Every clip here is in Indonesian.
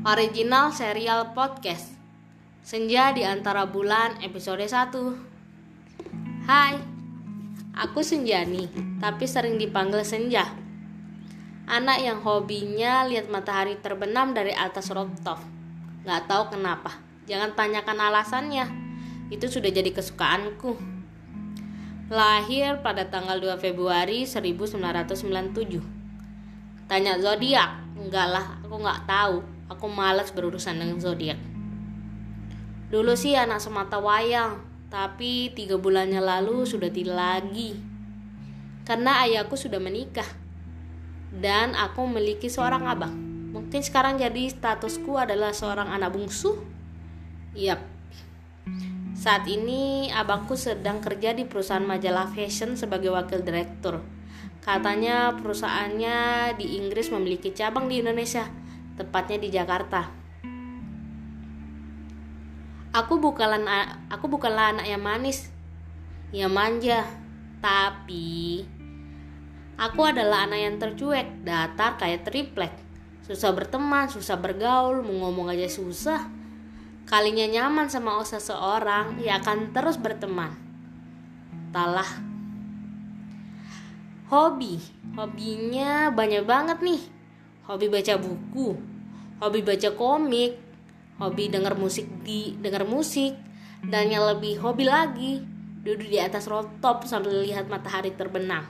Original Serial Podcast. Senja di Antara Bulan episode 1 Hai, aku Senjani, tapi sering dipanggil Senja. Anak yang hobinya lihat matahari terbenam dari atas rooftop Gak tahu kenapa, jangan tanyakan alasannya. Itu sudah jadi kesukaanku. Lahir pada tanggal 2 Februari 1997 Tanya zodiak? Enggak lah, aku nggak tahu Aku malas berurusan dengan zodiak. Dulu sih anak semata wayang, tapi tiga bulannya lalu sudah tidak lagi. Karena ayahku sudah menikah. Dan aku memiliki seorang abang. Mungkin sekarang jadi statusku adalah seorang anak bungsu. Yap. Saat ini abangku sedang kerja di perusahaan majalah fashion sebagai wakil direktur. Katanya perusahaannya di Inggris memiliki cabang di Indonesia tepatnya di Jakarta. Aku bukanlah aku bukanlah anak yang manis, yang manja, tapi aku adalah anak yang tercuek, datar kayak triplek. Susah berteman, susah bergaul, mau ngomong aja susah. Kalinya nyaman sama seseorang, ya akan terus berteman. Talah. Hobi, hobinya banyak banget nih. Hobi baca buku, hobi baca komik, hobi denger musik di denger musik, dan yang lebih hobi lagi duduk di atas rooftop sambil lihat matahari terbenam.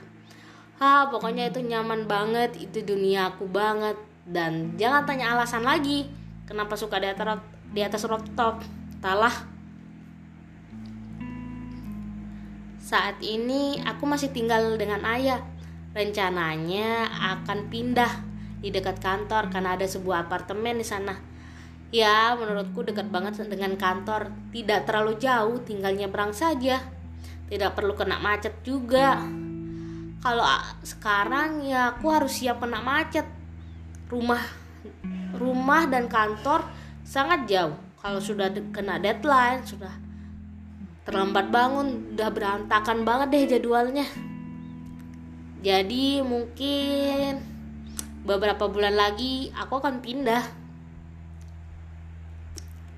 Ah, pokoknya itu nyaman banget, itu dunia aku banget. Dan jangan tanya alasan lagi kenapa suka di atas di atas rooftop. Talah. Saat ini aku masih tinggal dengan ayah. Rencananya akan pindah di dekat kantor karena ada sebuah apartemen di sana. Ya, menurutku dekat banget dengan kantor, tidak terlalu jauh, tinggal nyebrang saja. Tidak perlu kena macet juga. Kalau sekarang ya aku harus siap kena macet. Rumah rumah dan kantor sangat jauh. Kalau sudah kena deadline, sudah terlambat bangun, udah berantakan banget deh jadwalnya. Jadi mungkin beberapa bulan lagi aku akan pindah.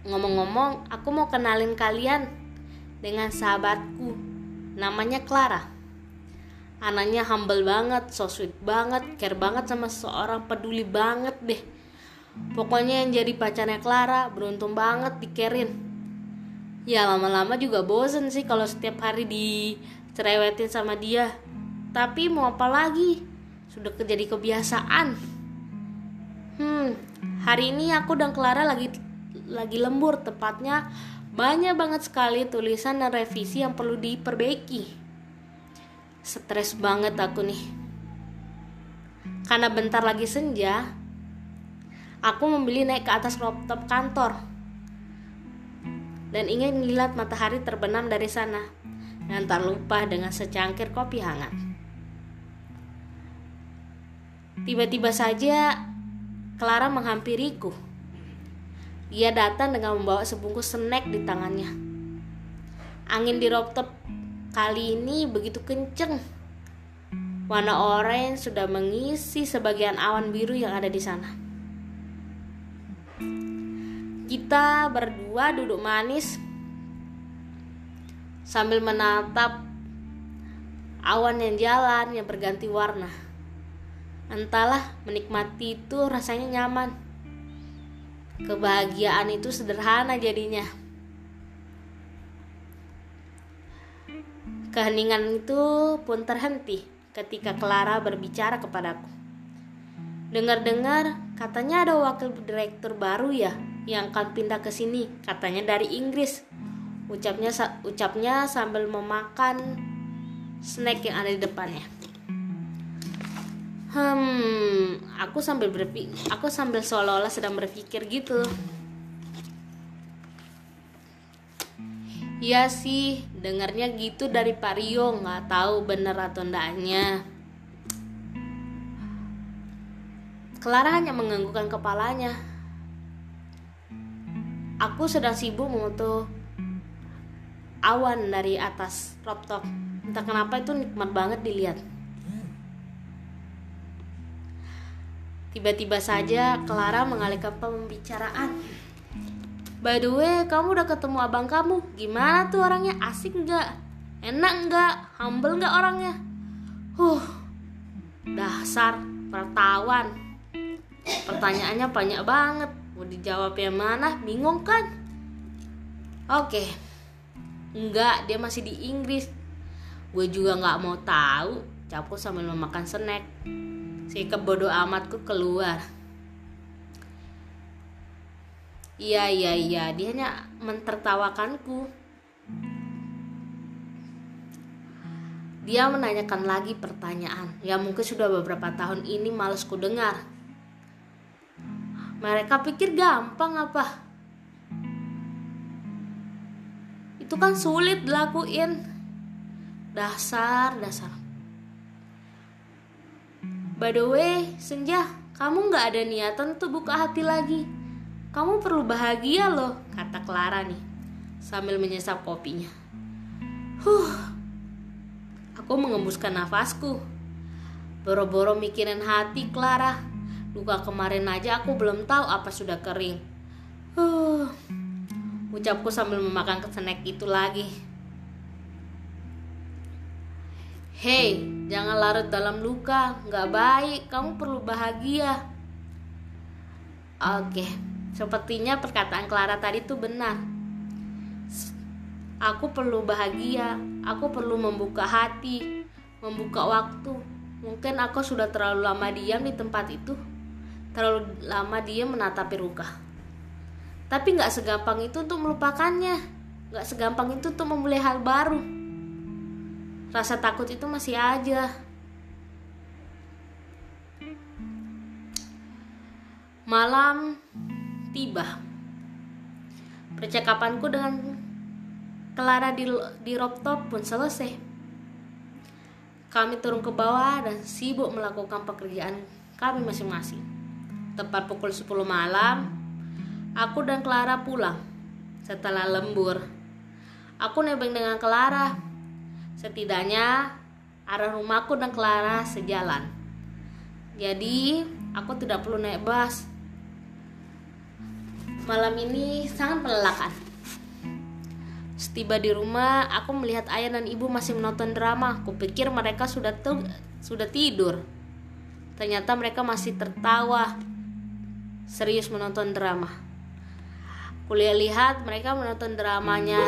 Ngomong-ngomong aku mau kenalin kalian dengan sahabatku. Namanya Clara. Anaknya humble banget so sweet banget care banget sama seorang peduli banget deh. Pokoknya yang jadi pacarnya Clara beruntung banget dikerin. Ya lama-lama juga bosen sih kalau setiap hari dicerewetin sama dia. Tapi mau apa lagi sudah jadi kebiasaan. Hmm, hari ini aku dan Clara lagi lagi lembur, tepatnya banyak banget sekali tulisan dan revisi yang perlu diperbaiki. Stres banget aku nih. Karena bentar lagi senja, aku membeli naik ke atas rooftop kantor dan ingin melihat matahari terbenam dari sana dan tak lupa dengan secangkir kopi hangat. Tiba-tiba saja Clara menghampiriku. Dia datang dengan membawa sebungkus snack di tangannya. Angin di rooftop kali ini begitu kenceng. Warna oranye sudah mengisi sebagian awan biru yang ada di sana. Kita berdua duduk manis sambil menatap awan yang jalan yang berganti warna. Entahlah, menikmati itu rasanya nyaman. Kebahagiaan itu sederhana jadinya. Keheningan itu pun terhenti ketika Clara berbicara kepadaku. Dengar-dengar katanya ada wakil direktur baru ya yang akan pindah ke sini, katanya dari Inggris. Ucapnya ucapnya sambil memakan snack yang ada di depannya. Hmm, aku sambil berpikir, aku sambil seolah-olah sedang berpikir gitu. Iya sih, dengarnya gitu dari Pak Rio, nggak tahu bener atau ndaknya. Clara hanya menganggukkan kepalanya. Aku sedang sibuk memotong awan dari atas rooftop. Entah kenapa itu nikmat banget dilihat. Tiba-tiba saja Clara mengalihkan pembicaraan. By the way, kamu udah ketemu abang kamu. Gimana tuh orangnya? Asik nggak? Enak nggak? Humble nggak orangnya? Huh, dasar pertawan. Pertanyaannya banyak banget. Mau dijawab yang mana? Bingung kan? Oke. Enggak, dia masih di Inggris. Gue juga nggak mau tahu. Capku sambil memakan snack. Sikap bodoh amatku keluar. Iya iya iya, dia hanya mentertawakanku. Dia menanyakan lagi pertanyaan yang mungkin sudah beberapa tahun ini males ku dengar. Mereka pikir gampang apa? Itu kan sulit dilakuin. Dasar, dasar. By the way, Senja, kamu nggak ada niatan tuh buka hati lagi kamu perlu bahagia loh, kata Clara nih, sambil menyesap kopinya. Huh, aku mengembuskan nafasku. Boro-boro mikirin hati Clara. Luka kemarin aja aku belum tahu apa sudah kering. Huh, ucapku sambil memakan snack itu lagi. Hei, jangan larut dalam luka, nggak baik. Kamu perlu bahagia. Oke. Sepertinya perkataan Clara tadi itu benar. Aku perlu bahagia, aku perlu membuka hati, membuka waktu. Mungkin aku sudah terlalu lama diam di tempat itu, terlalu lama diam menatapi luka. Tapi nggak segampang itu untuk melupakannya, nggak segampang itu untuk memulai hal baru. Rasa takut itu masih aja. Malam tiba. Percakapanku dengan Clara di, di rooftop pun selesai. Kami turun ke bawah dan sibuk melakukan pekerjaan kami masing-masing. Tepat pukul 10 malam, aku dan Clara pulang setelah lembur. Aku nebeng dengan Clara. Setidaknya arah rumahku dan Clara sejalan. Jadi, aku tidak perlu naik bus Malam ini sangat melelahkan. Setiba di rumah, aku melihat ayah dan ibu masih menonton drama. Kupikir mereka sudah sudah tidur. Ternyata mereka masih tertawa, serius menonton drama. Kuliah lihat mereka menonton dramanya,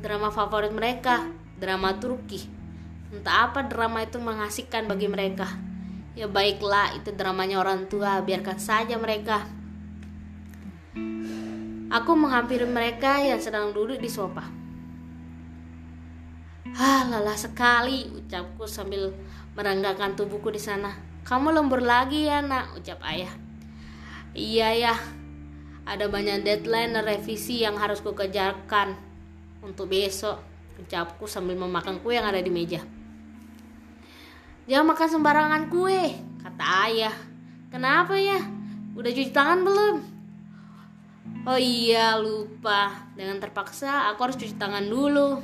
drama favorit mereka, drama Turki. Entah apa drama itu mengasihkan bagi mereka. Ya baiklah, itu dramanya orang tua, biarkan saja mereka. Aku menghampiri mereka yang sedang duduk di sofa. Ah, lelah sekali, ucapku sambil meranggakan tubuhku di sana. Kamu lembur lagi ya, nak, ucap ayah. Iya ya, ada banyak deadline dan revisi yang harus kukejarkan untuk besok, ucapku sambil memakan kue yang ada di meja. Jangan makan sembarangan kue, kata ayah. Kenapa ya? Udah cuci tangan belum? Oh iya lupa Dengan terpaksa aku harus cuci tangan dulu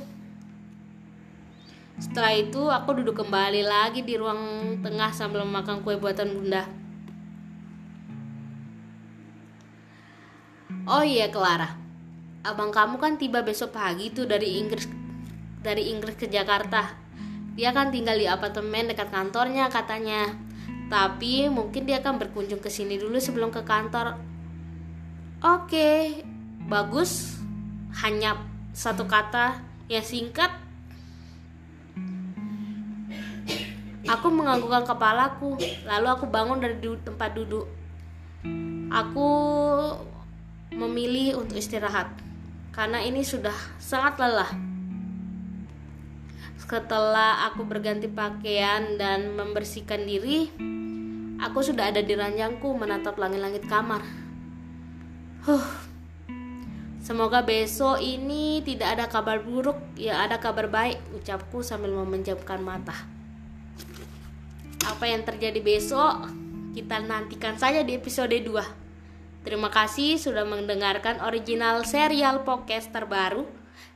Setelah itu aku duduk kembali lagi di ruang tengah sambil memakan kue buatan bunda Oh iya Clara Abang kamu kan tiba besok pagi tuh dari Inggris dari Inggris ke Jakarta Dia kan tinggal di apartemen dekat kantornya katanya Tapi mungkin dia akan berkunjung ke sini dulu sebelum ke kantor Oke, bagus. Hanya satu kata yang singkat. Aku menganggukkan kepalaku, lalu aku bangun dari tempat duduk. Aku memilih untuk istirahat karena ini sudah sangat lelah. Setelah aku berganti pakaian dan membersihkan diri, aku sudah ada di ranjangku menatap langit-langit kamar. Huh. Semoga besok ini tidak ada kabar buruk, ya ada kabar baik, ucapku sambil memejamkan mata. Apa yang terjadi besok? Kita nantikan saja di episode 2. Terima kasih sudah mendengarkan original serial podcast terbaru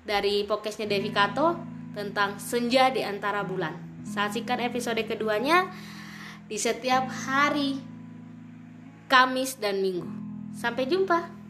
dari podcastnya Devi Kato tentang senja di antara bulan. Saksikan episode keduanya di setiap hari Kamis dan Minggu. Sampai jumpa.